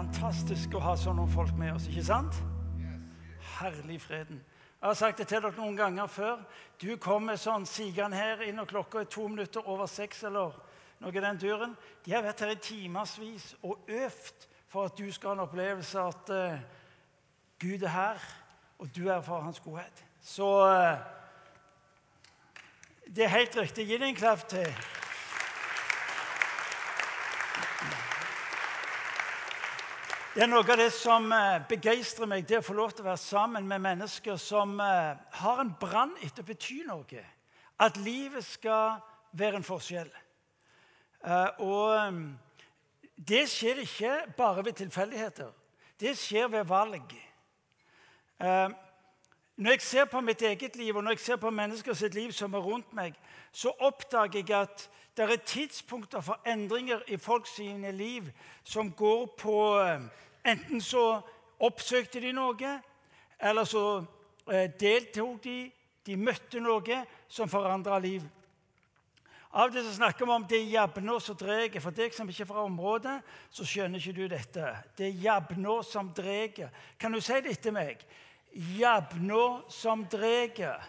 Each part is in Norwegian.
fantastisk å ha sånne folk med oss, ikke sant? Herlig freden. Jeg har sagt det til dere noen ganger før. Du kommer sånn sigende her inn, og klokka er to minutter over seks, eller noe i den duren. De har vært her i timevis og øvd for at du skal ha en opplevelse at uh, Gud er her, og du er for hans godhet. Så uh, det er helt riktig. Gi dem en klapp til. Det er noe av det som eh, begeistrer meg, det å få lov til å være sammen med mennesker som eh, har en brann etter å bety noe. At livet skal være en forskjell. Eh, og det skjer ikke bare ved tilfeldigheter. Det skjer ved valg. Når jeg ser på mitt eget liv og når jeg ser på mennesker sitt liv som er rundt meg, så oppdager jeg at det er tidspunkter for endringer i folks liv som går på Enten så oppsøkte de noe, eller så eh, deltok de. De møtte noe som forandra liv. Av og til snakker vi om det jabnå som dreger'. For deg som ikke er fra området, så skjønner ikke du dette. Det jabnå som dreger. Kan du si det etter meg? Jabnå som drar.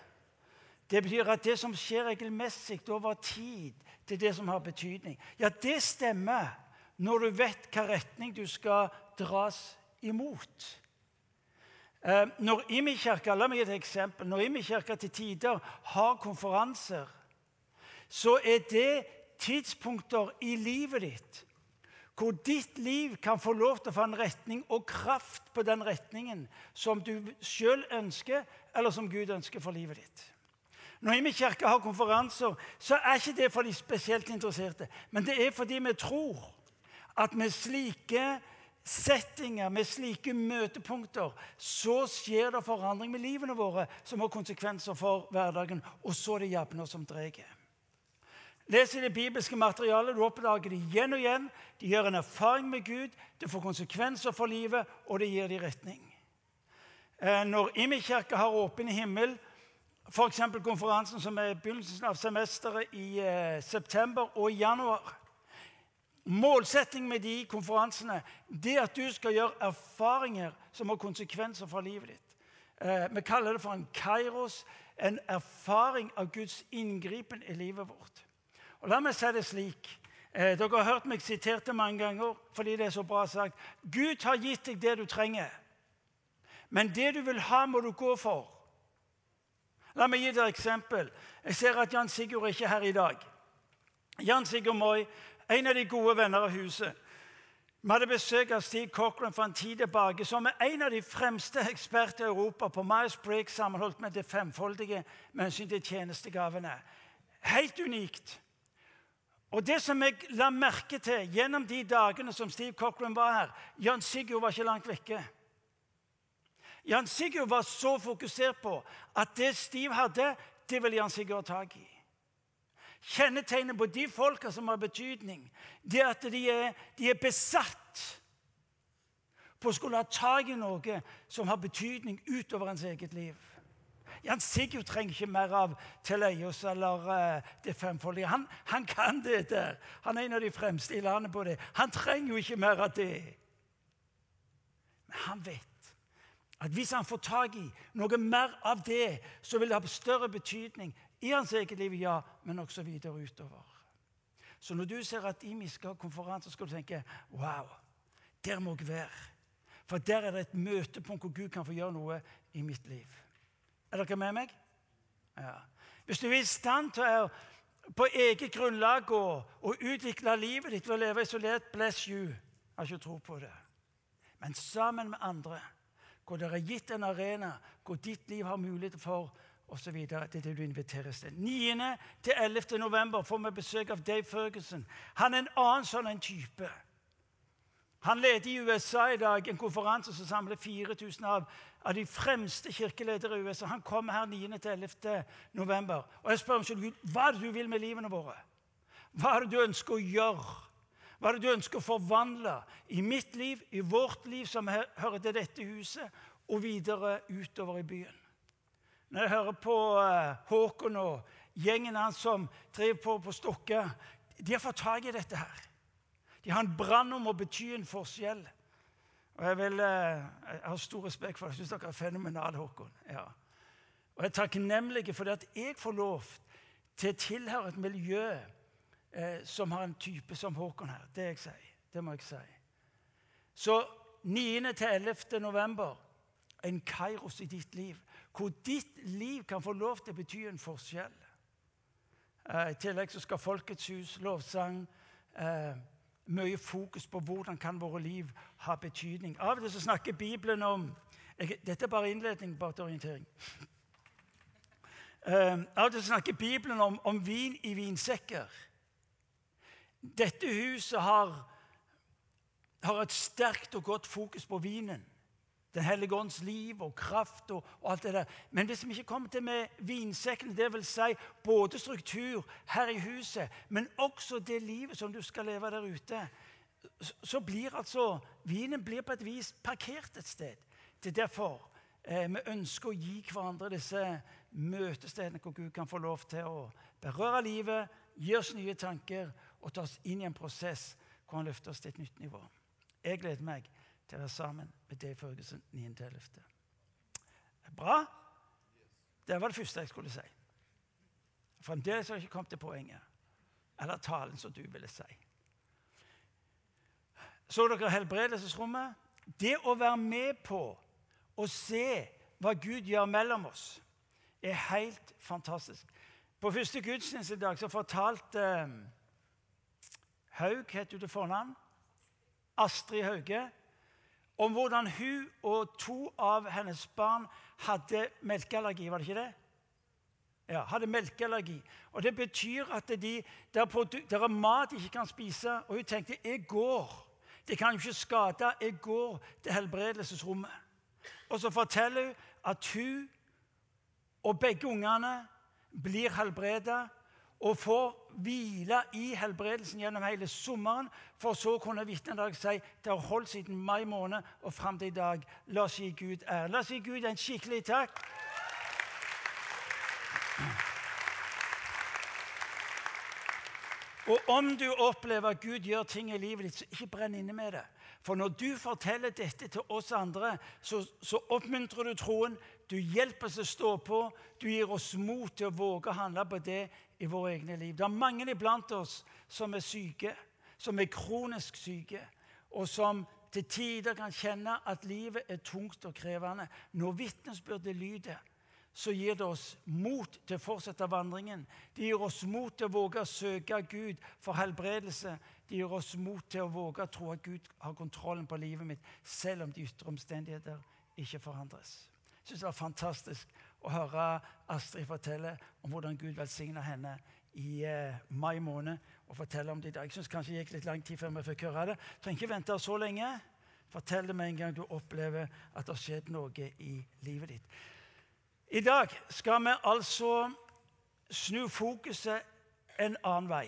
Det betyr at det som skjer regelmessig over tid, det er det som har betydning. Ja, det stemmer når du vet hva retning du skal dras imot. Eh, når Imi kirke, La meg et eksempel. Når Imi kirke til tider har konferanser, så er det tidspunkter i livet ditt hvor ditt liv kan få lov til å få en retning og kraft på den retningen som du sjøl ønsker, eller som Gud ønsker for livet ditt. Når Imi kirke har konferanser, så er ikke det for de spesielt interesserte, men det er fordi vi tror at med slike settinger, med slike møtepunkter, så skjer det forandring med livene våre som har konsekvenser for hverdagen. Og så er det jevner som dreier. Les i det bibelske materialet. Du oppdager det igjen og igjen. De gjør en erfaring med Gud, det får konsekvenser for livet, og det gir dem retning. Eh, når Imi kirke har åpen himmel, f.eks. konferansen som er begynnelsen av semesteret i eh, september og januar Målsettingen med de konferansene det at du skal gjøre erfaringer som har konsekvenser for livet ditt. Eh, vi kaller det for en kairos, en erfaring av Guds inngripen i livet vårt. Og La meg si det slik. Eh, dere har hørt meg sitert det mange ganger fordi det er så bra sagt. Gud har gitt deg det du trenger, men det du vil ha, må du gå for. La meg gi deg et eksempel. Jeg ser at Jan Sigurd er ikke her i dag. Jan Sigurd Moi en av de gode venner av huset. Vi hadde besøk av Steve Cochran for en tid tilbake, som er en av de fremste eksperter i Europa på Myers-Briggs sammenholdt med det femfoldige med hensyn til tjenestegavene. Helt unikt. Og det som jeg la merke til gjennom de dagene som Steve Cochran var her Jan Sigurd var ikke langt vekke. Jan Sigurd var så fokusert på at det Stiv hadde, det ville Jan Sigurd ha tak i. Kjennetegnet på de folka som har betydning, det er at de er, de er besatt på å skulle ha tak i noe som har betydning utover ens eget liv. Jan Sigurd trenger ikke mer av Teleios eller uh, det femfoldige. Han, han, kan det der. Han er en av de fremste i landet på det. Han trenger jo ikke mer av det. Men han vet at hvis han får tak i noe mer av det, så vil det ha større betydning i hans eget liv, ja, men også videre utover. Så når du ser at IMI skal ha konferanse, skal du tenke wow, der må jeg være. For der er det et møtepunkt hvor Gud kan få gjøre noe i mitt liv. Er dere med meg? Ja. Hvis du er i stand til å på eget grunnlag gå og utvikle livet ditt ved å leve isolert, bless you. Jeg har ikke tro på det. Men sammen med andre, hvor det er gitt en arena hvor ditt liv har mulighet for osv. Det er det du inviteres til. 9. til 11. november får vi besøk av Dave Ferguson. Han er en annen sånn en type. Han leder i USA i dag en konferanse som samler 4000 av, av de fremste kirkeledere i USA. Han kommer her 9. til 11. november. Og jeg spør om Gud, hva er det du vil med livene våre? Hva er det du ønsker å gjøre? Hva er det du ønsker å forvandle i mitt liv, i vårt liv som hører til dette huset, og videre utover i byen? Når jeg hører på uh, Håkon og gjengen hans som driver på på Stokke De har fått tak i dette her. De har en brann om å bety en forskjell. Og jeg, vil, eh, jeg har stor respekt for det. Jeg syns dere er fenomenale, Håkon. Ja. Og jeg er takknemlig for det at jeg får lov til å tilhøre et miljø eh, som har en type som Håkon her. Det, jeg sier, det må jeg si. Så 9. til 11. november en kairos i ditt liv, hvor ditt liv kan få lov til å bety en forskjell. Eh, I tillegg så skal Folkets hus, lovsang eh, Mye fokus på hvordan kan våre liv ha betydning. Av til så snakker Bibelen om jeg, Dette er bare innledning, bare til orientering. Eh, av og til snakker Bibelen om, om vin i vinsekker. Dette huset har, har et sterkt og godt fokus på vinen. Den hellige ånds liv og kraft og, og, alt det der. Men det som ikke kommer til med vinsekkene, det vil si både struktur her i huset, men også det livet som du skal leve der ute, så blir altså vinen blir på et vis parkert et sted. Det er derfor eh, vi ønsker å gi hverandre disse møtestedene hvor Gud kan få lov til å berøre livet, gi oss nye tanker og ta oss inn i en prosess hvor han løfter oss til et nytt nivå. Jeg gleder meg til å være sammen med Dave Førgesen, 9.11. Bra? Det var det første jeg skulle si. Fremdeles har jeg ikke kommet til poenget. Eller talen som du ville si. Så dere helbredelsesrommet? Det å være med på å se hva Gud gjør mellom oss, er helt fantastisk. På første gudstjeneste i dag så fortalte eh, Haug, het hun til fornavn, Astrid Hauge, om hvordan hun og to av hennes barn hadde melkeallergi. Var det ikke det? Ja, hadde melkeallergi. Og Det betyr at de, det, er, mat de ikke kan spise. Og hun tenkte jeg går. Det kan jo ikke skade. Jeg går til helbredelsesrommet. Og så forteller hun at hun og begge ungene blir helbredet og får hvile i helbredelsen gjennom hele sommeren, for så å kunne vitne en dag si det har holdt siden mai måned og fram til i dag. La oss gi Gud ære. La oss gi Gud en skikkelig takk. Og om du opplever at Gud gjør ting i livet ditt, så ikke brenn inne med det. For når du forteller dette til oss andre, så, så oppmuntrer du troen, du hjelper oss å stå på, du gir oss mot til å våge å handle på det i våre egne liv. Det er mange iblant oss som er syke, som er kronisk syke, og som til tider kan kjenne at livet er tungt og krevende. Når vitnesbyrdet lyder, så gir det oss mot til å fortsette vandringen. Det gir oss mot til å våge å søke Gud for helbredelse. Det gir oss mot til å våge å tro at Gud har kontrollen på livet mitt, selv om de ytre omstendigheter ikke forandres. Jeg synes det var fantastisk å høre Astrid fortelle om hvordan Gud velsigna henne i eh, mai måned. og fortelle om det. Jeg syns kanskje det gikk litt lang tid før vi fikk høre det. Trenger ikke vente så lenge. Fortell det med en gang du opplever at det har skjedd noe i livet ditt. I dag skal vi altså snu fokuset en annen vei.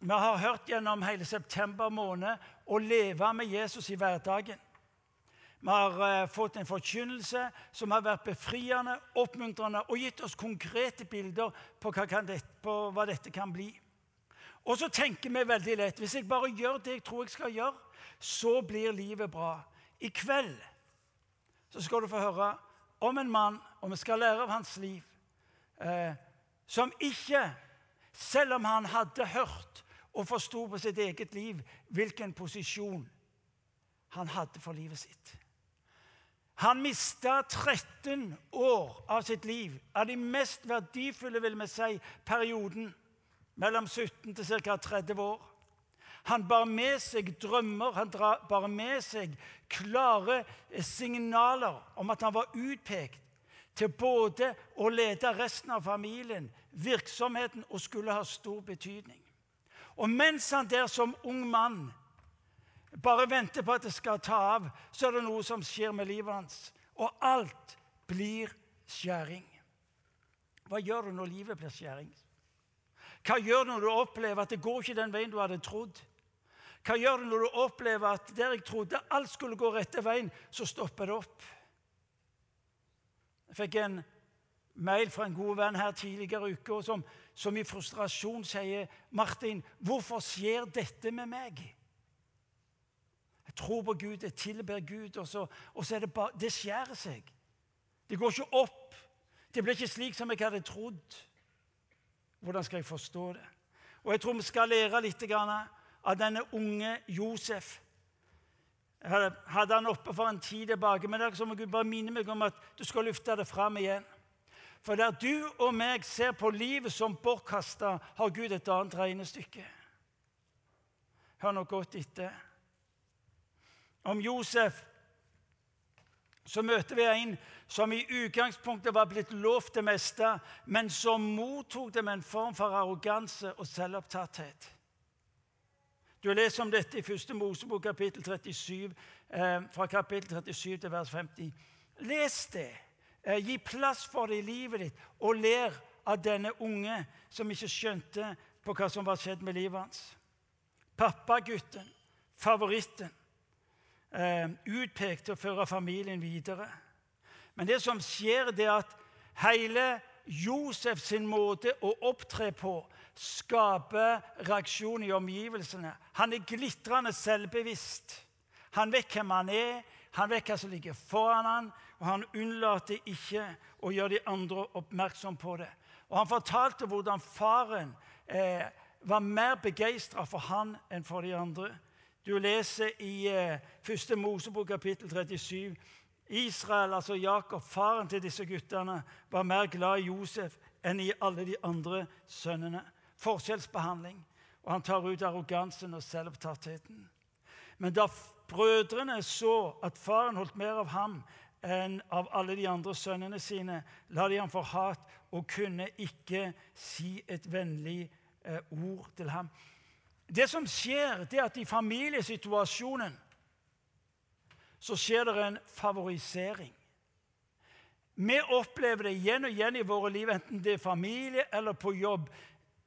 Vi har hørt gjennom hele september måned å leve med Jesus i hverdagen. Vi har uh, fått en forkynnelse som har vært befriende, oppmuntrende og gitt oss konkrete bilder på hva, dette, på hva dette kan bli. Og så tenker vi veldig lett hvis jeg bare gjør det jeg tror jeg skal gjøre, så blir livet bra. I kveld så skal du få høre om en mann, og vi skal lære av hans liv, eh, som ikke, selv om han hadde hørt og forsto på sitt eget liv hvilken posisjon han hadde for livet sitt Han mista 13 år av sitt liv, av de mest verdifulle vil vi si, perioden mellom 17 til ca. 30 år. Han bar med seg drømmer, han bar med seg klare signaler om at han var utpekt til både å lede resten av familien, virksomheten, og skulle ha stor betydning. Og mens han der som ung mann bare venter på at det skal ta av, så er det noe som skjer med livet hans. Og alt blir skjæring. Hva gjør du når livet blir skjæring? Hva gjør du når du opplever at det går ikke den veien du hadde trodd? Hva gjør du når du opplever at der jeg trodde alt skulle gå rette veien, så stopper det opp? Jeg fikk en mail fra en god venn her tidligere i uka som, som, i frustrasjon sier 'Martin, hvorfor skjer dette med meg?' Tror på Gud, jeg tilber Gud, og så, og så er det bare Det skjærer seg. Det går ikke opp. Det blir ikke slik som jeg hadde trodd. Hvordan skal jeg forstå det? Og jeg tror vi skal lære litt av denne unge Josef. Jeg hadde han oppe for en tid tilbake, men det er som Gud bare minner meg om at du skal løfte det fram igjen. For der du og meg ser på livet som bortkasta, har Gud et annet regnestykke. Hør nå godt etter. Om Josef så møter vi en som i utgangspunktet var blitt lovt det meste, men som mottok det med en form for arroganse og selvopptatthet. Du leser om dette i 1. Mosebok kapittel 37, eh, fra kapittel 37 til vers 50. Les det. Eh, gi plass for det i livet ditt, og ler av denne unge som ikke skjønte på hva som var skjedd med livet hans. Pappagutten, favoritten, utpekt til å føre familien videre. Men det som skjer, det er at hele Josef sin måte å opptre på skaper reaksjon i omgivelsene. Han er glitrende selvbevisst. Han vet hvem han er, han vet hva som ligger foran han, og han unnlater ikke å gjøre de andre oppmerksom på det. Og Han fortalte hvordan faren eh, var mer begeistra for han enn for de andre. Du leser i første 1. Mosebok kapittel 37. Israel, altså Jakob, faren til disse guttene, var mer glad i Josef enn i alle de andre sønnene. Forskjellsbehandling. Og han tar ut arrogansen og selvopptattheten. Men da brødrene så at faren holdt mer av ham enn av alle de andre sønnene sine, la de ham for hat og kunne ikke si et vennlig eh, ord til ham. Det som skjer, det er at i familiesituasjonen så skjer det en favorisering. Vi opplever det igjen og igjen i våre liv, enten det er familie eller på jobb.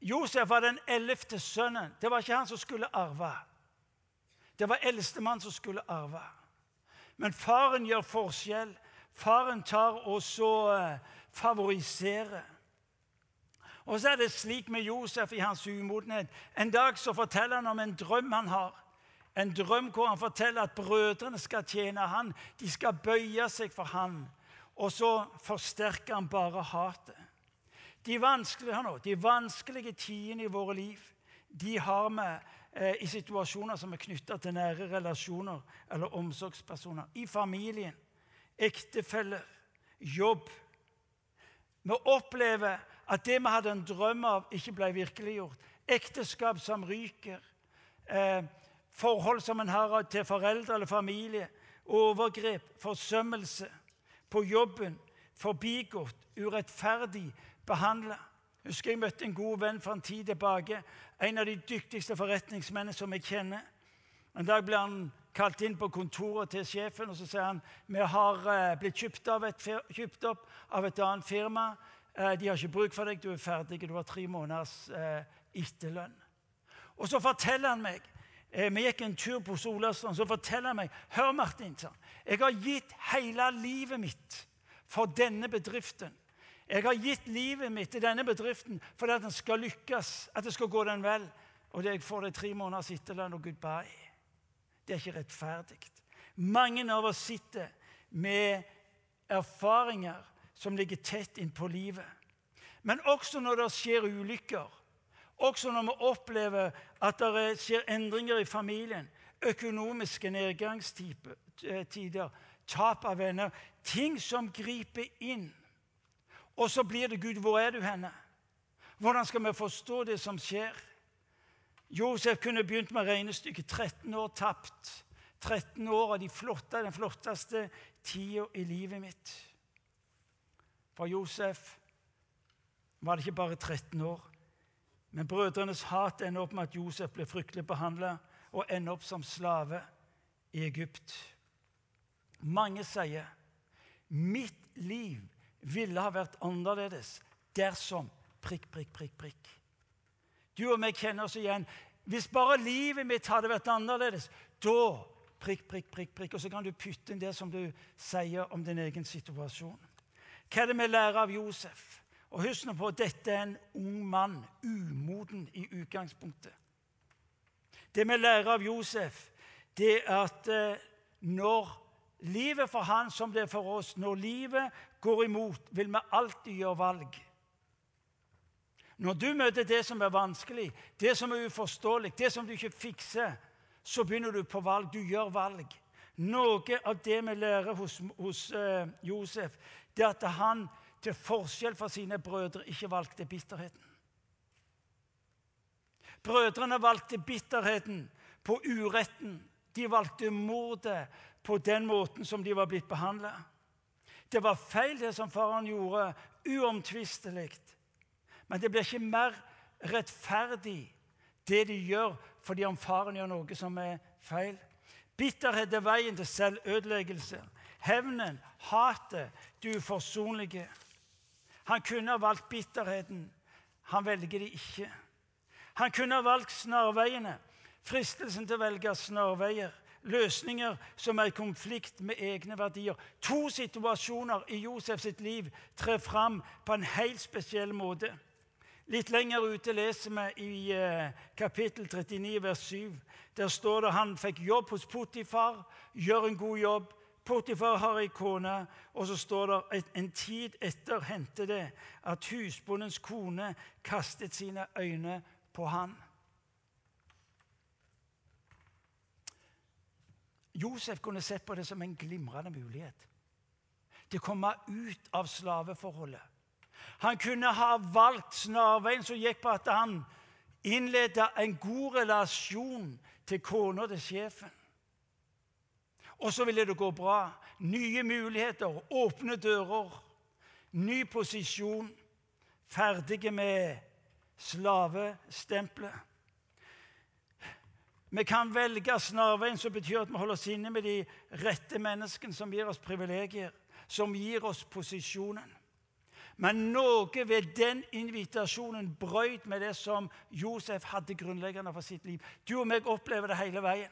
Josef var den ellevte sønnen. Det var ikke han som skulle arve. Det var eldstemann som skulle arve. Men faren gjør forskjell. Faren tar og så uh, favoriserer. Og så er det slik med Josef i hans umodenhet. En dag så forteller han om en drøm han har. En drøm hvor han forteller at brødrene skal tjene han. De skal bøye seg for han. Og så forsterker han bare hatet. De vanskelige, de vanskelige tidene i våre liv de har vi Eh, i situasjoner som er knytta til nære relasjoner eller omsorgspersoner. I familien, ektefeller, jobb. Vi opplever at det vi hadde en drøm av, ikke ble virkeliggjort. Ekteskap som ryker. Eh, forhold som en har til foreldre eller familie. Overgrep, forsømmelse. På jobben, forbigått, urettferdig behandla. Husker jeg møtte en god venn for en tid tilbake. En av de dyktigste forretningsmennene som jeg kjenner. En dag ble han kalt inn på kontoret til sjefen og så sier han, vi har uh, blitt kjøpt, et, kjøpt, opp av et annet firma. Uh, de har ikke bruk for deg, du er ferdig, du har tre måneders uh, etterlønn. Og så forteller han meg Vi gikk en tur på Solastrand. Så forteller han meg Hør, Martin, jeg har gitt hele livet mitt for denne bedriften. Jeg har gitt livet mitt til denne bedriften for at den skal lykkes, at det skal gå den vel. Og jeg får det tre måneders etterlønn og goodbye. Det er ikke rettferdig. Mange av oss sitter med erfaringer som ligger tett innpå livet. Men også når det skjer ulykker, også når vi opplever at det skjer endringer i familien, økonomiske nedgangstider, tap av venner Ting som griper inn og så blir det Gud, hvor er du henne? Hvordan skal vi forstå det som skjer? Josef kunne begynt med regnestykket 13 år tapt. 13 år av de flotte, den flotteste tida i livet mitt. For Josef var det ikke bare 13 år. Men brødrenes hat ender opp med at Josef ble fryktelig behandla og ender opp som slave i Egypt. Mange sier mitt liv ville ha vært annerledes dersom prikk, prikk, prikk, prikk. Du og meg kjenner oss igjen. Hvis bare livet mitt hadde vært annerledes, da prikk, prikk, prikk, prikk. Og så kan du putte inn det som du sier om din egen situasjon. Hva er det vi lærer av Josef? Og Husk nå på at dette er en ung mann, umoden i utgangspunktet. Det vi lærer av Josef, det er at eh, når livet for han som det er for oss, når livet går imot, vil vi alltid gjøre valg. Når du møter det som er vanskelig, det som er uforståelig, det som du ikke fikser, så begynner du på valg. Du gjør valg. Noe av det vi lærer hos, hos uh, Josef, det er at han til forskjell fra sine brødre ikke valgte bitterheten. Brødrene valgte bitterheten på uretten. De valgte mordet på den måten som de var blitt behandla. Det var feil, det som faren gjorde, uomtvistelig. Men det blir ikke mer rettferdig, det de gjør, fordi om faren gjør noe som er feil. Bitterhet er veien til selvødeleggelse. Hevnen, hatet, det uforsonlige. Han kunne ha valgt bitterheten. Han velger det ikke. Han kunne ha valgt snarveiene, fristelsen til å velge snarveier løsninger som er i konflikt med egne verdier. To situasjoner i Josef sitt liv trer fram på en helt spesiell måte. Litt lenger ute leser vi i eh, kapittel 39, vers 7. Der står det han fikk jobb hos Potifar, gjør en god jobb. Potifar har ei kone, og så står det en tid etter hendte det at husbondens kone kastet sine øyne på han. Josef kunne sett på det som en glimrende mulighet til å komme ut av slaveforholdet. Han kunne ha valgt snarveien som gikk på at han innleda en god relasjon til kona til sjefen. Og så ville det gå bra. Nye muligheter, åpne dører, ny posisjon. Ferdige med slavestempelet. Vi kan velge snarveien, som betyr at vi holder oss inne med de rette menneskene som gir oss privilegier, som gir oss posisjonen. Men noe ved den invitasjonen brøyt med det som Josef hadde grunnleggende for sitt liv. Du og meg opplever det hele veien.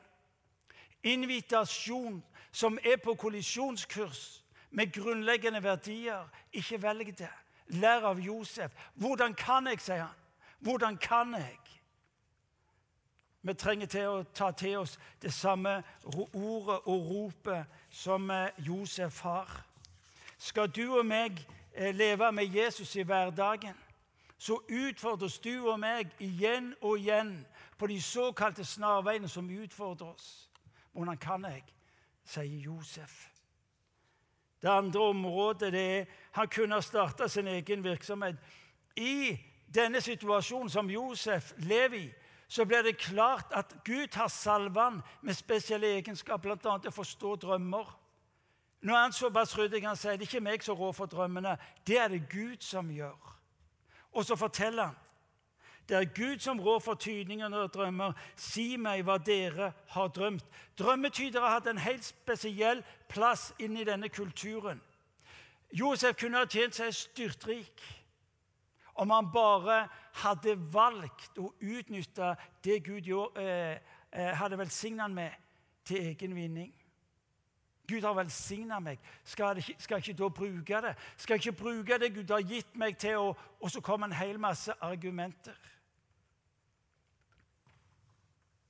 Invitasjon som er på kollisjonskurs med grunnleggende verdier. Ikke velg det. Lær av Josef. Hvordan kan jeg, sier han. Hvordan kan jeg? Vi trenger til å ta til oss det samme ordet og ropet som eh, Josef har. Skal du og meg leve med Jesus i hverdagen, så utfordres du og meg igjen og igjen på de såkalte snarveiene som utfordrer oss. Hvordan kan jeg? sier Josef. Det andre området det er han kunne ha starta sin egen virksomhet. I denne situasjonen som Josef lever i, så blir det klart at Gud har salva han med spesielle egenskaper, bl.a. å forstå drømmer. Nå han ryddig han sier det er ikke meg som rår for drømmene, det er det Gud som gjør. Og så forteller han det er Gud som rår for tydningene og drømmer. Si meg hva dere har drømt. Drømmetydere har hatt en helt spesiell plass inni denne kulturen. Josef kunne ha tjent seg styrtrik om han bare hadde valgt å utnytte det Gud gjorde, eh, hadde velsignet han med, til egen vinning. Gud har velsigna meg. Skal jeg, skal jeg ikke da bruke det? Skal jeg ikke bruke det Gud har gitt meg til? å... Og så kommer en hel masse argumenter.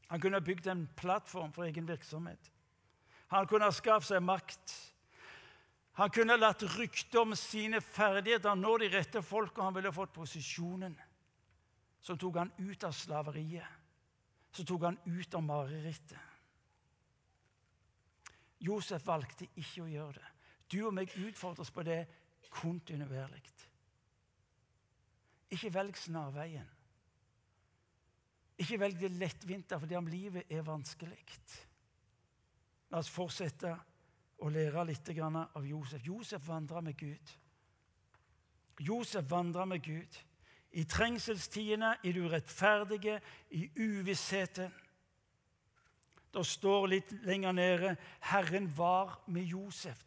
Han kunne bygd en plattform for egen virksomhet. Han kunne ha skaffet seg makt. Han kunne latt rykte om sine ferdigheter nå de rette folk, og han ville fått posisjonen. Så tok han ut av slaveriet. Så tok han ut av marerittet. Josef valgte ikke å gjøre det. Du og meg utfordres på det kontinuerlig. Ikke velg snarveien. Ikke velg det lettvinte fordi om livet er vanskelig. La oss fortsette å lære litt av Josef. Josef vandra med Gud. Josef vandra med Gud. I trengselstidene, i det urettferdige, i uvissheten. Det står litt lenger nede Herren var med Josef.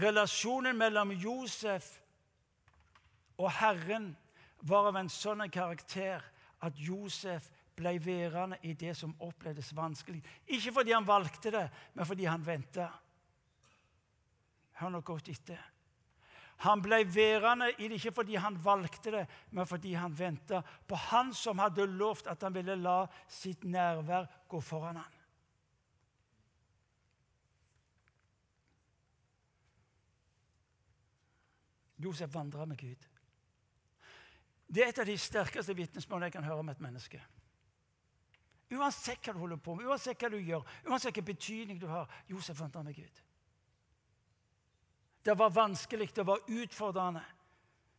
Relasjonen mellom Josef og Herren var av en sånn karakter at Josef ble værende i det som opplevdes vanskelig. Ikke fordi han valgte det, men fordi han venta. Hør nå godt etter. Han ble værende i det ikke fordi han valgte det, men fordi han venta på han som hadde lovt at han ville la sitt nærvær gå foran ham. Josef vandra med Gud. Det er et av de sterkeste vitnesmålene jeg kan høre om et menneske. Uansett hva du holder på med, uansett hva du gjør, uansett hvilken betydning du har. Josef vandra med Gud. Det var vanskelig, det var utfordrende.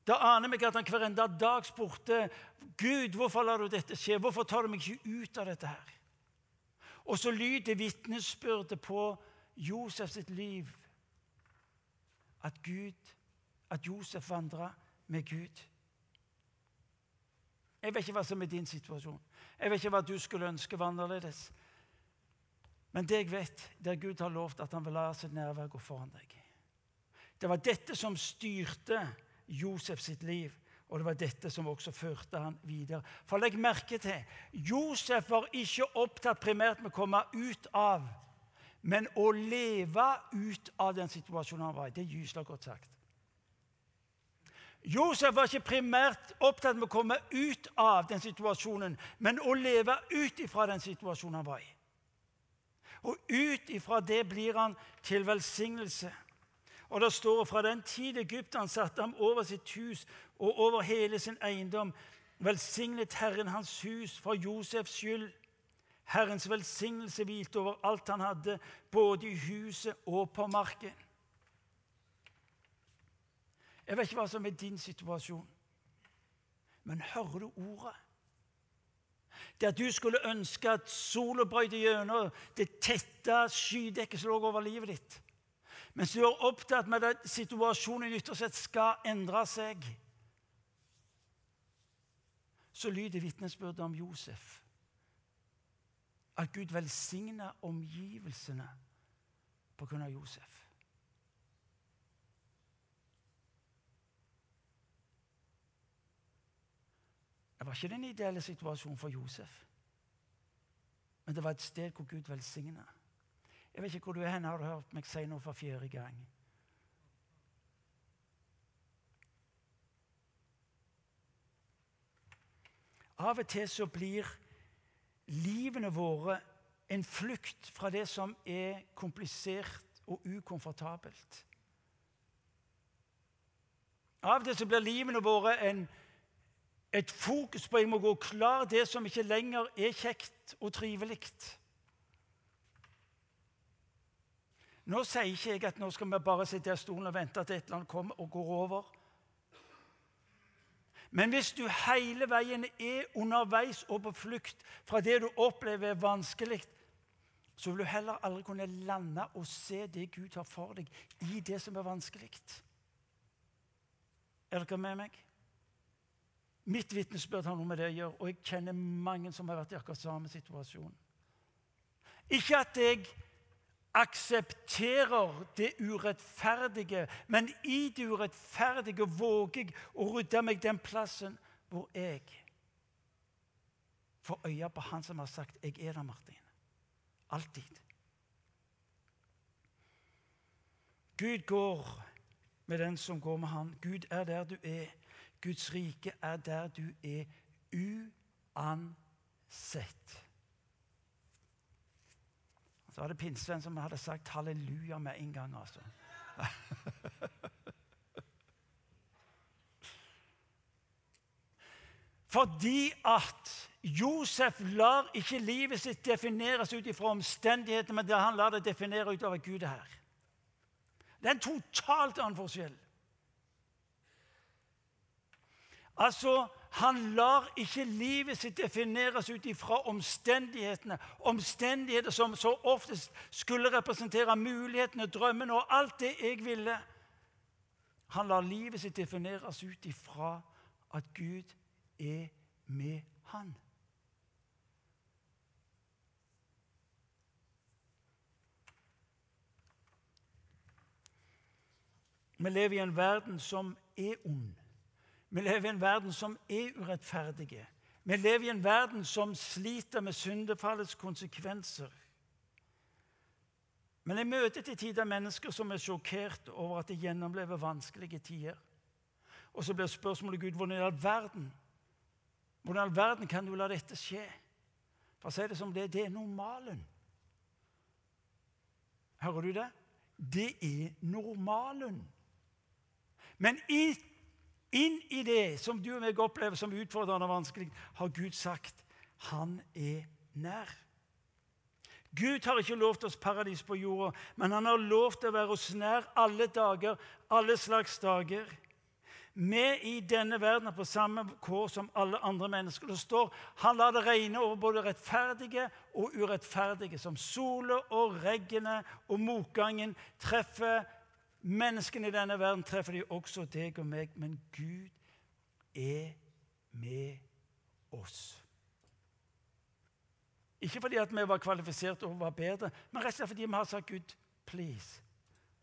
Da aner meg at han hver enda dag spurte Gud, hvorfor lar du dette skje? Hvorfor tar du meg ikke ut av dette her? Og så lyder vitnesbyrdet på Josef sitt liv at Gud, at Josef vandra med Gud. Jeg vet ikke hva som er din situasjon. Jeg vet ikke hva du skulle ønske var annerledes. Men det jeg vet, det er Gud har lovt at han vil la sitt nærvær gå foran deg. Det var dette som styrte Josef sitt liv. Og det var dette som også førte han videre. For legg merke til Josef var ikke opptatt primært med å komme ut av, men å leve ut av den situasjonen han var i. Det er gyselig godt sagt. Josef var ikke primært opptatt med å komme ut av den situasjonen, men å leve ut ifra den situasjonen han var i. Og ut ifra det blir han til velsignelse. Og det står fra den tid Egypteren satte ham over sitt hus og over hele sin eiendom, velsignet Herren hans hus for Josefs skyld. Herrens velsignelse hvilte over alt han hadde, både i huset og på marken. Jeg vet ikke hva som er din situasjon, men hører du ordet? Det at du skulle ønske at sola brøyte gjennom det tette skydekket som lå over livet ditt. Mens du er opptatt med at situasjonen ytterst sett skal endre seg, så lyder vitnesbyrdet om Josef. At Gud velsigner omgivelsene på grunn av Josef. Det var ikke den ideelle situasjonen for Josef, men det var et sted hvor Gud velsigna. Jeg vet ikke hvor du er hen, har du hørt meg si noe for fjerde gang? Av og til så blir livene våre en flukt fra det som er komplisert og ukomfortabelt. Av og til så blir livene våre en, et fokus på jeg må gå klar det som ikke lenger er kjekt og trivelig. Nå sier ikke jeg at nå skal vi bare sitte i stolen og vente at et eller annet kommer og går over. Men hvis du hele veien er underveis og på flukt fra det du opplever er vanskelig, så vil du heller aldri kunne lande og se det Gud har for deg i det som er vanskelig. Er dere med meg? Mitt vitnesbyrd har noe med det å gjøre, og jeg kjenner mange som har vært i akkurat samme situasjon. Ikke at jeg aksepterer det urettferdige, men i det urettferdige våger jeg å rydde meg den plassen hvor jeg får øye på han som har sagt 'Jeg er der, Martin'. Alltid. Gud går med den som går med han. Gud er der du er. Guds rike er der du er uansett. Så var det pinnsvenn som hadde sagt halleluja med en gang. altså. Fordi at Josef lar ikke livet sitt defineres ut fra omstendighetene, men han lar det definere ut av Gud er her. Det er en totalt annen forskjell. Altså, han lar ikke livet sitt defineres ut ifra omstendighetene. Omstendigheter som så oftest skulle representere mulighetene, drømmene og alt det jeg ville. Han lar livet sitt defineres ut ifra at Gud er med han. Vi lever i en verden som er ond. Vi lever i en verden som er urettferdige. Vi lever i en verden som sliter med syndefallets konsekvenser. Men jeg møter til tider mennesker som er sjokkert over at de gjennomlever vanskelige tider. Og så blir spørsmålet Gud, hvordan i all verden Hvordan i all verden kan du la dette skje? For å si det som det, det er normalen. Hører du det? Det er normalen. Men inn, inn i det som du og meg opplever som utfordrende og vanskelig, har Gud sagt han er nær. Gud har ikke lovt oss paradis på jorda, men han har lovt å være oss nær alle dager, alle slags dager. Vi i denne verden er på samme kår som alle andre mennesker. Det står han lar det regne over både rettferdige og urettferdige. Som sola og regnet og motgangen treffer menneskene i denne verden, treffer de også deg og meg. Men Gud er med oss. Ikke fordi at vi var kvalifisert og var bedre, men rett og slett fordi vi har sagt Gud, please,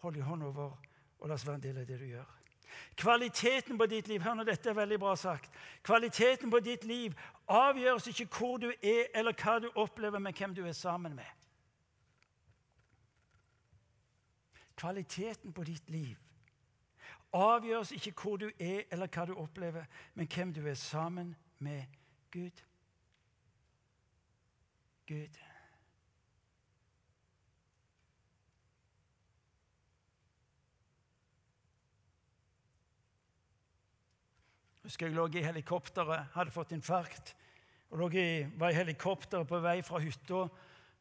hold i hånden over og la oss være en del av det du gjør. Kvaliteten på ditt liv hør nå, dette er veldig bra sagt, kvaliteten på ditt liv avgjøres ikke hvor du er, eller hva du opplever, men hvem du er sammen med. Kvaliteten på ditt liv avgjøres ikke hvor du er, eller hva du opplever, men hvem du er sammen med Gud. Gud. husker jeg lå i helikopteret, hadde fått infarkt. og i, var i helikopteret på vei fra hytta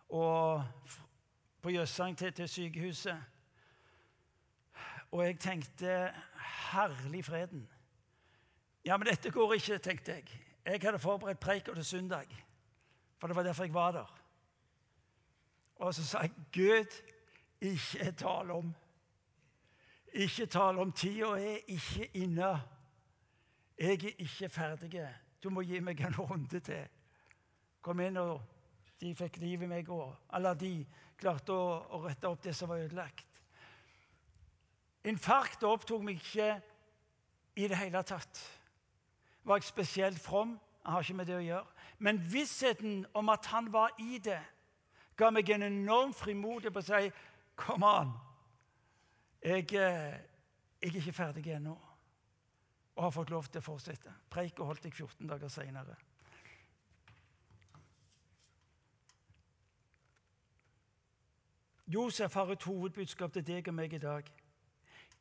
og på Jøssang til, til sykehuset. Og jeg tenkte Herlig freden. Ja, men dette går ikke, tenkte jeg. Jeg hadde forberedt preika til søndag. For det var derfor jeg var der. Og så sa jeg Gud, ikke tale om. Ikke tale om. Tida er ikke inne. Jeg er ikke ferdig. Du må gi meg en runde til. Kom inn, og de fikk liv i meg òg. Eller de klarte å, å, rette opp det som var ødelagt. Infarktet opptok meg ikke i det hele tatt. Var jeg spesielt from? Jeg har ikke med det å gjøre. Men vissheten om at han var i det, ga meg en enorm frimodighet på å si Kom an! Jeg, eh, jeg er ikke ferdig ennå. Og har fått lov til å fortsette. Preika holdt jeg 14 dager seinere. Josef har et hovedbudskap til deg og meg i dag.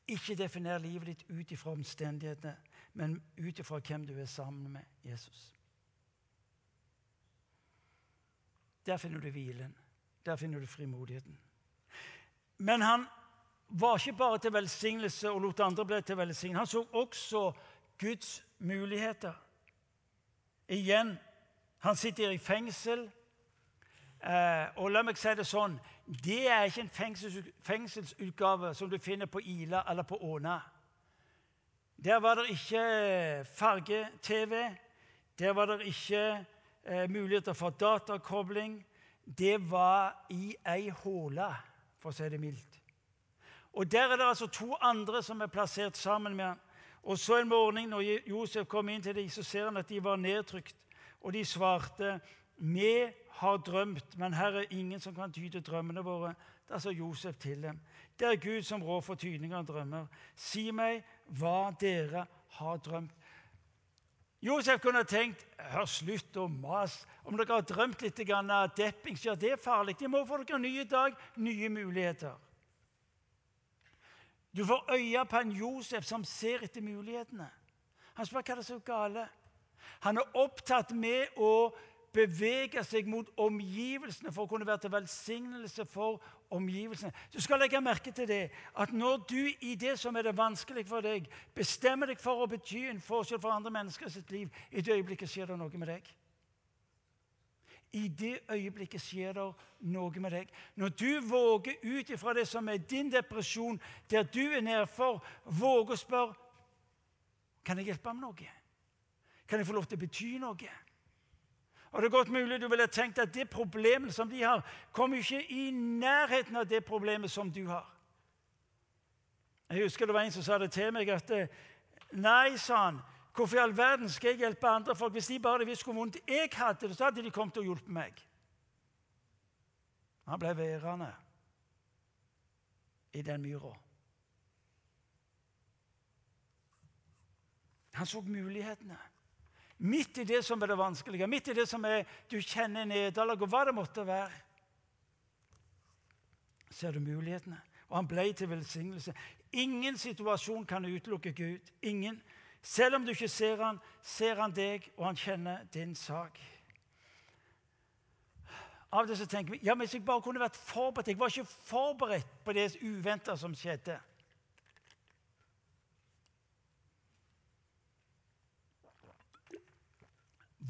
Ikke definer livet ditt ut ifra omstendighetene, men ut ifra hvem du er sammen med Jesus. Der finner du hvilen. Der finner du frimodigheten. Men han var ikke bare til velsignelse og lot andre bli til velsignelse. Han så også Guds muligheter. Igjen, han sitter i fengsel. Eh, og la meg si det sånn Det er ikke en fengsels, fengselsutgave som du finner på Ila eller på Åna. Der var det ikke farge-TV. Der var det ikke eh, muligheter for datakobling. Det var i ei håle, for å si det mildt. Og Der er det altså to andre som er plassert sammen med ham. Og så en morgen når Josef kom inn til dem, så ser han at de var nedtrykt. Og de svarte, 'Vi har drømt, men her er ingen som kan tyde drømmene våre.' Da sa Josef til dem, 'Det er Gud som rår for tydninger av drømmer.' 'Si meg hva dere har drømt.' Josef kunne tenkt hør slutt å mase. Om dere har drømt litt av depping, så er det farlig. De må få dere en ny dag, nye muligheter. Du får øye på en Josef som ser etter mulighetene. Han spør hva er det som er gale. Han er opptatt med å bevege seg mot omgivelsene for å kunne være til velsignelse for omgivelsene. Du skal legge merke til det, at når du i det som er det vanskelig for deg, bestemmer deg for å bety en forskjell for andre mennesker i sitt liv, i det øyeblikket skjer det noe med deg. I det øyeblikket skjer det noe med deg. Når du våger ut ifra det som er din depresjon, der du er nedfor, våger å spørre kan jeg hjelpe med noe. Kan jeg få lov til å bety noe? Og Det er godt mulig du ville tenkt at det problemet som de har, kommer ikke i nærheten av det problemet som du har. Jeg husker det var en som sa det til meg at Nei, sa han, hvorfor i all verden skal jeg hjelpe andre folk? Hvis de bare visste hvor vondt jeg hadde det, så hadde de kommet og hjulpet meg. Han ble værende i den myra. Han så mulighetene. Midt i det som er det vanskelige, midt i det som er, du kjenner nederlag, og hva det måtte være, ser du mulighetene. og han ble til velsignelse. Ingen situasjon kan utelukke Gud. Ingen. Selv om du ikke ser han, ser han deg, og han kjenner din sak. Av til så tenker vi ja, hvis jeg bare kunne vært forberedt Jeg var ikke forberedt på det uventa som skjedde.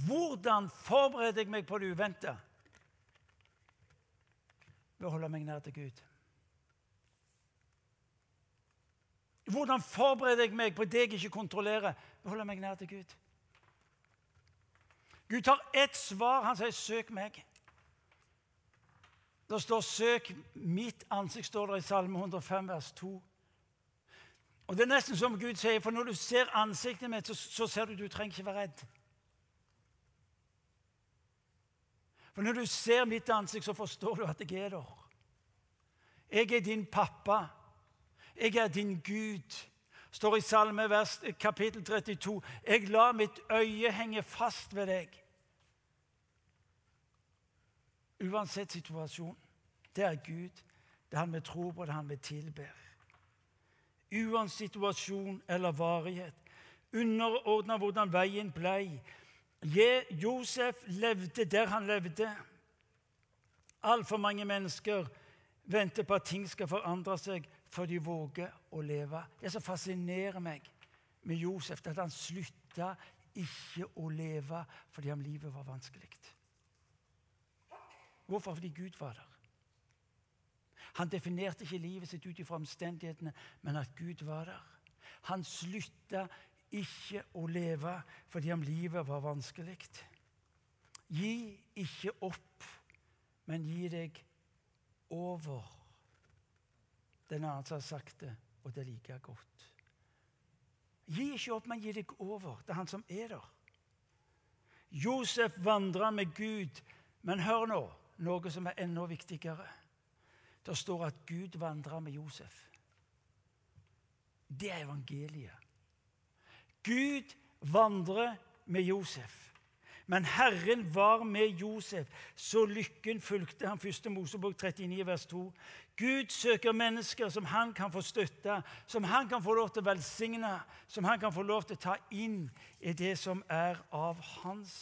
Hvordan forbereder jeg meg på det uventa? Ved å holde meg nær til Gud. Hvordan forbereder jeg meg på det jeg ikke kontrollerer? Ved å holde meg nær til Gud. Gud tar ett svar. Han sier 'søk meg'. Det står 'søk mitt ansikt', står det i Salme 105, vers 2. Og Det er nesten som Gud sier, for når du ser ansiktet mitt, så, så ser du du trenger ikke være redd. For når du ser mitt ansikt, så forstår du at jeg er der. Jeg er din pappa. Jeg er din Gud. står i Salme vers, kapittel 32. Jeg lar mitt øye henge fast ved deg. Uansett situasjon. Det er Gud. Det er han vi tror på, det er han vi tilber. Uansett situasjon eller varighet. Underordna hvordan veien blei. Josef levde der han levde. Altfor mange mennesker venter på at ting skal forandre seg før de våger å leve. Det som fascinerer meg med Josef, er at han slutta ikke å leve fordi om livet var vanskelig. Hvorfor? Fordi Gud var der. Han definerte ikke livet sitt ut ifra omstendighetene, men at Gud var der. Han slutta ikke å leve fordi om livet var vanskelig. Gi ikke opp, men gi deg over. Den andre som har sagt det, og det liker jeg godt. Gi ikke opp, men gi deg over. Det er han som er der. Josef vandra med Gud, men hør nå noe som er enda viktigere. Det står at Gud vandra med Josef. Det er evangeliet. Gud vandrer med Josef. Men Herren var med Josef, så lykken fulgte han. 1. Mosebok 39, vers 2. Gud søker mennesker som han kan få støtte, som han kan få lov til å velsigne, som han kan få lov til å ta inn i det som er av hans.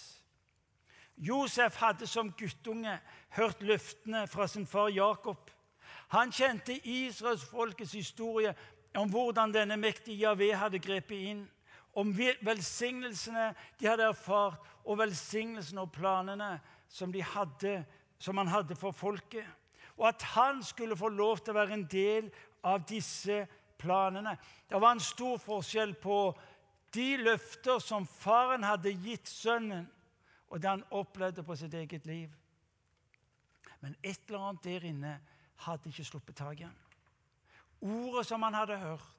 Josef hadde som guttunge hørt løftene fra sin far Jakob. Han kjente Israelsfolkets historie om hvordan denne mektige Javé hadde grepet inn om velsignelsene de hadde erfart, og velsignelsene og planene som, de hadde, som han hadde for folket. Og at han skulle få lov til å være en del av disse planene. Det var en stor forskjell på de løfter som faren hadde gitt sønnen, og det han opplevde på sitt eget liv. Men et eller annet der inne hadde ikke sluppet tak i ham. Ordet som han hadde hørt,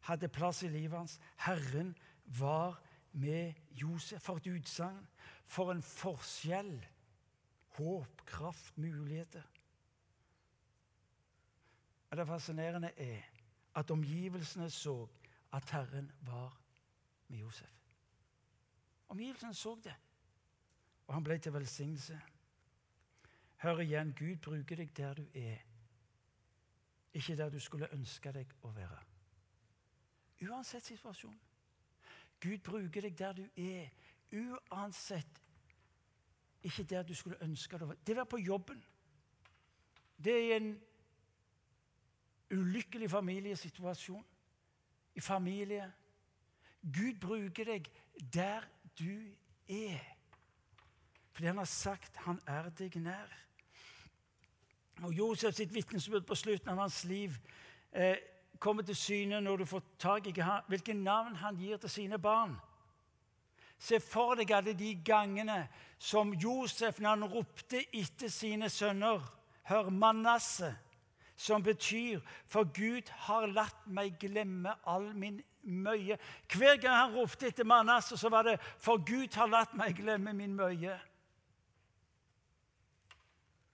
hadde plass i livet hans. Herren var med Josef. For et utsagn! For en forskjell! Håp, kraft, muligheter. Og Det fascinerende er at omgivelsene så at Herren var med Josef. Omgivelsene så det, og han ble til velsignelse. Hør igjen, Gud bruker deg der du er, ikke der du skulle ønske deg å være. Uansett situasjon. Gud bruker deg der du er, uansett ikke der du skulle ønske det. Det å være på jobben, det er i en ulykkelig familiesituasjon. I familie. Gud bruker deg der du er. Fordi han har sagt han er deg nær. Og Josef sitt vitnesbyrd på slutten av hans liv eh, kommer til syne når du får tak i hvilke navn han gir til sine barn. Se for deg alle de gangene som Josef, når han ropte etter sine sønner Hør Manasseh, som betyr 'For Gud har latt meg glemme all min møye'. Hver gang han ropte etter Manasseh, så var det 'For Gud har latt meg glemme min møye'.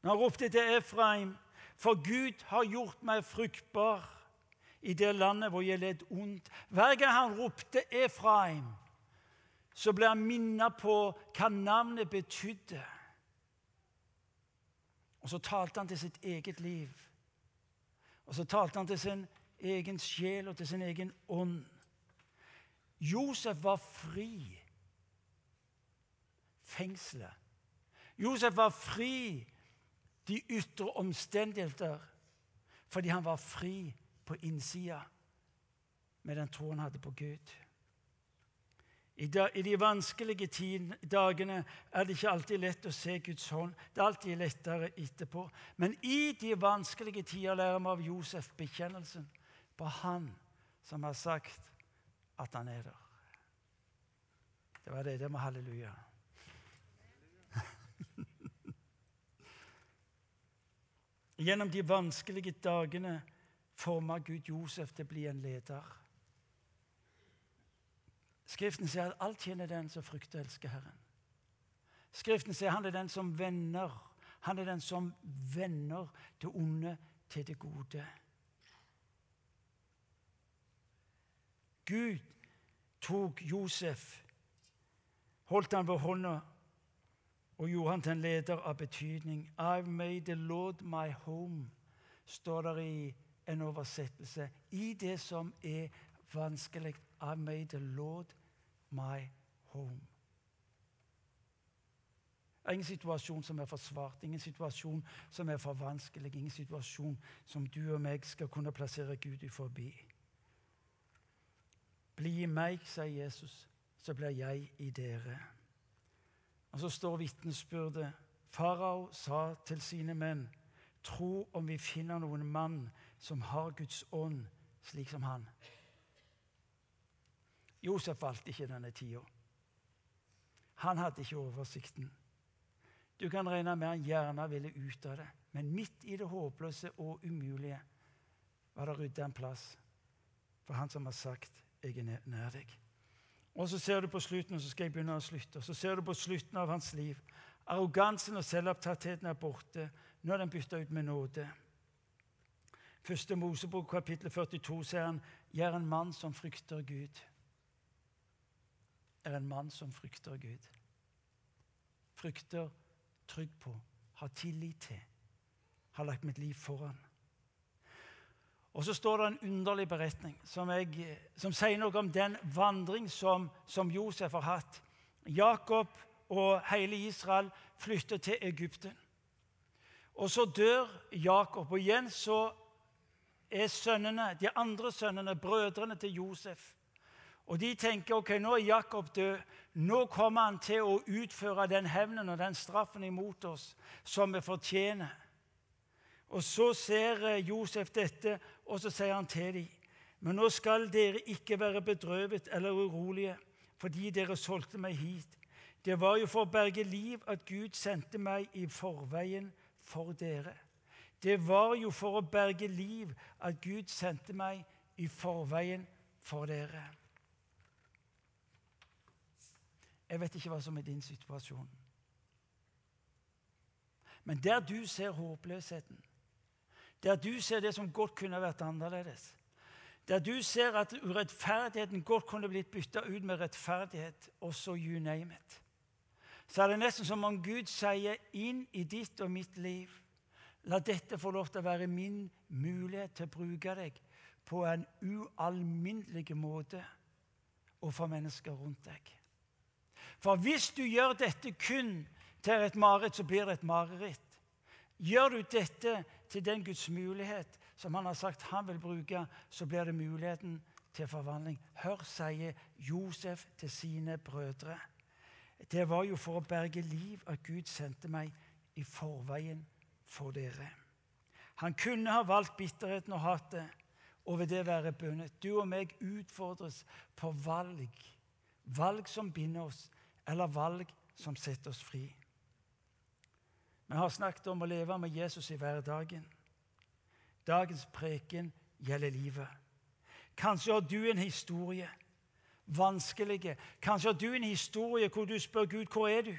Når han ropte etter Efraim, 'For Gud har gjort meg fruktbar' i det landet hvor jeg led ondt. Hver gang han ropte Efraim, så ble han minnet på hva navnet betydde. Og så talte han til sitt eget liv. Og så talte han til sin egen sjel og til sin egen ånd. Josef var fri. Fengselet. Josef var fri de ytre omstendigheter fordi han var fri på innsida med den troen han hadde på Gud. I, de vanskelige dagene er det ikke alltid lett å se Guds hånd. Det er alltid lettere etterpå. Men i de vanskelige tider lærer vi av Josef bekjennelsen på Han som har sagt at han er der. Det var det. Det med halleluja. Gjennom de vanskelige dagene forma Gud Josef til å bli en leder. Skriften sier at alt tjener den som frykter og elsker Herren. Skriften sier han er den som vender. Han er den som vender det onde til det gode. Gud tok Josef, holdt han ved hånda og gjorde han til en leder av betydning. I've made the Lord my home, står der i en oversettelse. I det som er vanskelig. I made the Lord my home. Det er ingen situasjon som er for svart, ingen situasjon som er for vanskelig, ingen situasjon som du og meg skal kunne plassere Gud i forbi. Bli i meg, sier Jesus, så blir jeg i dere. Og så står vitnesbyrdet. Farao sa til sine menn, tro om vi finner noen mann som har Guds ånd slik som han. Josef valgte ikke denne tida. Han hadde ikke oversikten. Du kan regne med han gjerne ville ut av det, men midt i det håpløse og umulige var det rydda en plass for han som har sagt 'Jeg er nær deg'. Og så ser du på slutten, og så skal jeg begynne å slutte. Så ser du på slutten av hans liv. Arrogansen og selvopptattheten er borte. Nå er den bytta ut med nåde. Første Mosebok, kapittel 42, sier han, 'Jeg er en mann som frykter Gud'. Er en mann som frykter Gud. Frykter, trygg på, har tillit til, har lagt mitt liv foran. Og så står det en underlig beretning som, jeg, som sier noe om den vandring som, som, Josef har hatt. Jakob og hele Israel flytter til Egypten. Og så dør Jakob. Og igjen så er sønnene, de andre sønnene, brødrene til Josef. Og de tenker ok, nå er Jakob død. Nå kommer han til å utføre den hevnen og den straffen imot oss som vi fortjener. Og Så ser eh, Josef dette, og så sier han til dem Men nå skal dere ikke være bedrøvet eller urolige fordi dere solgte meg hit. Det var jo for å berge liv at Gud sendte meg i forveien for dere. Det var jo for å berge liv at Gud sendte meg i forveien for dere. Jeg vet ikke hva som er din situasjon. Men der du ser håpløsheten, der du ser det som godt kunne vært annerledes. Der du ser at urettferdigheten godt kunne blitt bytta ut med rettferdighet. Også you name it. Så er det nesten som om Gud sier inn i ditt og mitt liv La dette få lov til å være min mulighet til å bruke deg på en ualminnelig måte og for mennesker rundt deg. For hvis du gjør dette kun til et mareritt, så blir det et mareritt. Gjør du dette til den Guds mulighet som han har sagt han vil bruke, så blir det muligheten til forvandling. Hør, sier Josef til sine brødre. Det var jo for å berge liv at Gud sendte meg i forveien for dere. Han kunne ha valgt bitterheten og hatet og ved det være bundet. Du og meg utfordres på valg. Valg som binder oss, eller valg som setter oss fri. Vi har snakket om å leve med Jesus i hverdagen. Dagens preken gjelder livet. Kanskje har du en historie, vanskelige. Kanskje har du en historie hvor du spør Gud hvor er du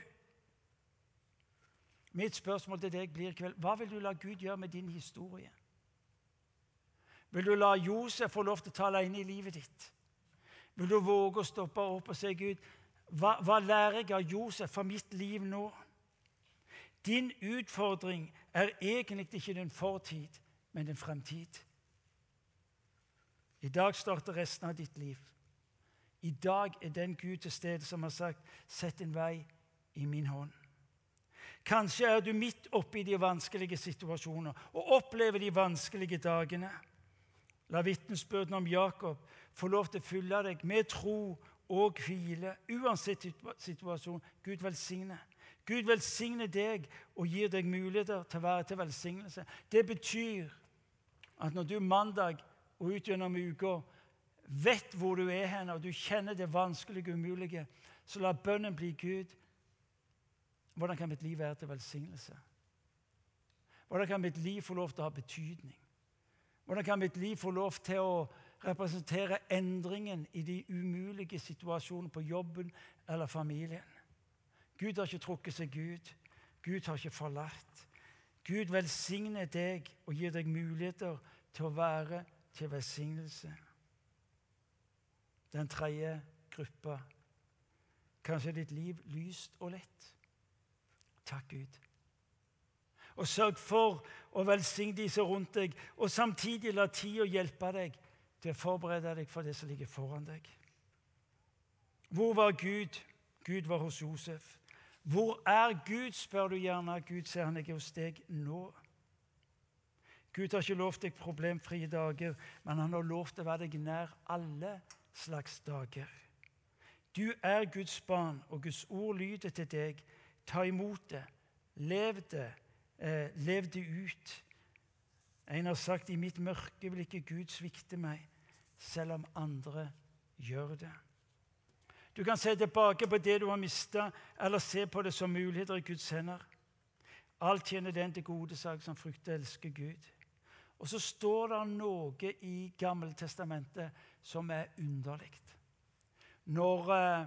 Mitt spørsmål til deg blir i kveld hva vil du la Gud gjøre med din historie? Vil du la Josef få lov til å tale inn i livet ditt? Vil du våge å stoppe opp og si Gud, hva, hva lærer jeg av Josef for mitt liv nå? Din utfordring er egentlig ikke din fortid, men din fremtid. I dag starter resten av ditt liv. I dag er den Gud til stede som har sagt 'Sett en vei i min hånd'. Kanskje er du midt oppe i de vanskelige situasjoner og opplever de vanskelige dagene. La vitnesbyrden om Jakob få lov til å fylle deg med tro og hvile, uansett situasjon. Gud velsigne. Gud velsigne deg og gir deg muligheter til å være til velsignelse. Det betyr at når du mandag og ut gjennom uka vet hvor du er hen, og du kjenner det vanskelige og umulige, så la bønnen bli Gud. Hvordan kan mitt liv være til velsignelse? Hvordan kan mitt liv få lov til å ha betydning? Hvordan kan mitt liv få lov til å representere endringen i de umulige situasjonene på jobben eller familien? Gud har ikke trukket seg ut. Gud har ikke forlatt. Gud velsigner deg og gir deg muligheter til å være til velsignelse. Den tredje gruppa kanskje ditt liv lyst og lett. Takk, Gud. Og sørg for å velsigne de som rundt deg, og samtidig la tida hjelpe deg til å forberede deg for det som ligger foran deg. Hvor var Gud? Gud var hos Josef. Hvor er Gud, spør du gjerne. Gud sier han er hos deg nå. Gud har ikke lovt deg problemfrie dager, men han har lovt å være deg nær alle slags dager. Du er Guds barn, og Guds ord lyder til deg. Ta imot det. Lev det. Eh, lev det ut. En har sagt i mitt mørke vil ikke Gud svikte meg, selv om andre gjør det. Du kan se tilbake på det du har mista, eller se på det som muligheter i Guds hender. Alt tjener den til gode sak som frykter og elsker Gud. Og så står det noe i Gammeltestamentet som er underlig. Når, eh,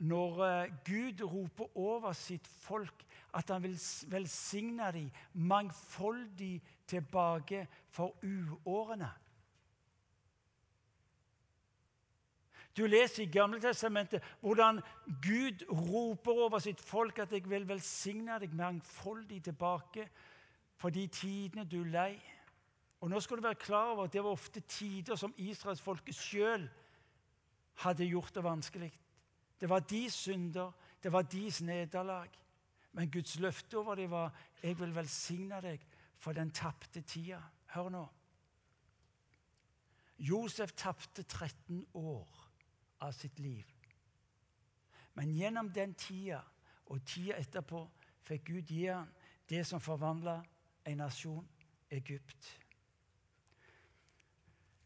når eh, Gud roper over sitt folk at han vil velsigne dem mangfoldig tilbake for uårene. Du leser i Gamletestamentet hvordan Gud roper over sitt folk at 'jeg vil velsigne deg mangfoldig tilbake for de tidene du lei'. Og nå skal du være klar over at Det var ofte tider som israelsfolket sjøl hadde gjort det vanskelig. Det var deres synder, det var deres nederlag. Men Guds løfte over dem var 'Jeg vil velsigne deg for den tapte tida'. Hør nå. Josef tapte 13 år av sitt liv. Men gjennom den tida og tida etterpå fikk Gud gi ham det som forvandla en nasjon, Egypt.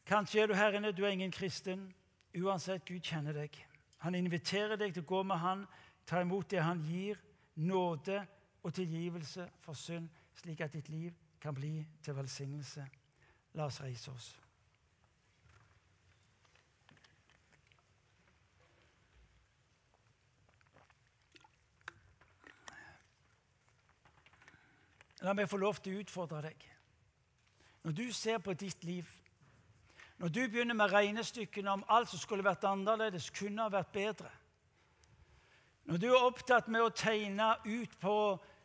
Kanskje er du her inne, du er ingen kristen. Uansett, Gud kjenner deg. Han inviterer deg til å gå med han, ta imot det han gir, nåde og tilgivelse for synd, slik at ditt liv kan bli til velsignelse. La oss reise oss. La meg få lov til å utfordre deg. Når du ser på ditt liv når du begynner med regnestykkene om alt som skulle vært annerledes, kunne ha vært bedre Når du er opptatt med å tegne ut på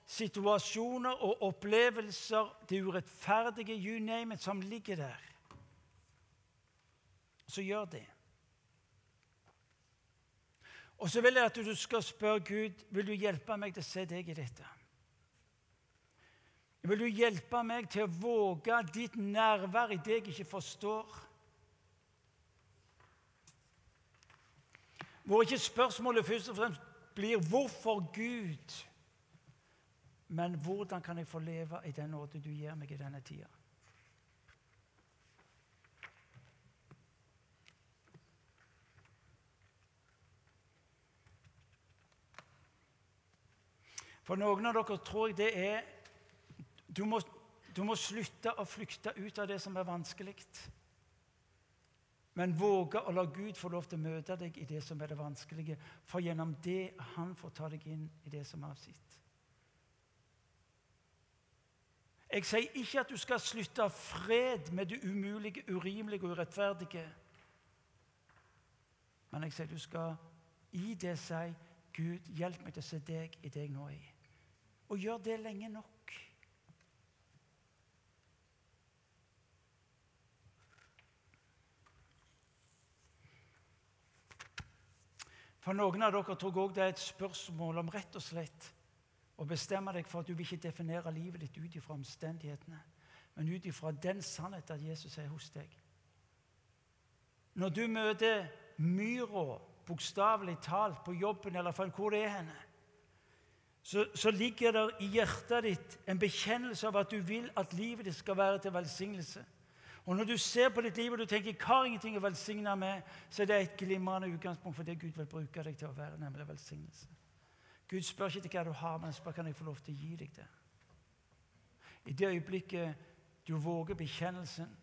situasjoner og opplevelser, det urettferdige, you name it, som ligger der, så gjør det. Og så vil jeg at du skal spørre Gud vil du hjelpe meg til å se deg i dette. Vil du hjelpe meg til å våge ditt nærvær i det jeg ikke forstår? Hvor ikke spørsmålet først og fremst blir 'hvorfor Gud', men 'hvordan kan jeg få leve i den nåde du gir meg i denne tida'? For noen av dere tror jeg det er du må, du må slutte å flykte ut av det som er vanskelig. Men våge å la Gud få lov til å møte deg i det som er det vanskelige, for gjennom det han får ta deg inn i det som er sitt. Jeg sier ikke at du skal slutte fred med det umulige, urimelige og urettferdige. Men jeg sier du skal i det si Gud, hjelp meg til å se deg i det jeg nå er i. Og gjør det lenge nok. For noen av dere tror òg det er et spørsmål om rett og slett å bestemme deg for at du vil ikke definere livet ditt ut ifra omstendighetene, men ut ifra den sannheten at Jesus er hos deg. Når du møter myra, bokstavelig talt, på jobben eller for hvor det er henne, så, så ligger det i hjertet ditt en bekjennelse av at du vil at livet ditt skal være til velsignelse. Og Når du ser på ditt liv og du tenker 'jeg har ingenting å velsigne med', så er det et glimrende utgangspunkt for det Gud vil bruke deg til å være, nemlig velsignelse. Gud spør ikke til hva du har, men spør kan jeg få lov til å gi deg det. I det øyeblikket du våger bekjennelsen,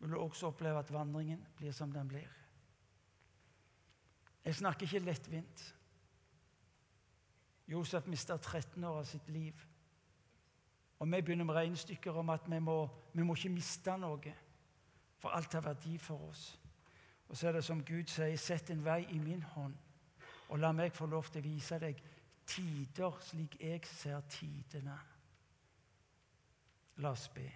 vil du også oppleve at vandringen blir som den blir. Jeg snakker ikke lettvint. Josef mista 13 år av sitt liv. Og vi begynner med regnestykker om at vi må, vi må ikke miste noe, for alt har verdi for oss. Og så er det som Gud sier, sett en vei i min hånd, og la meg få lov til å vise deg tider slik jeg ser tidene. La oss be.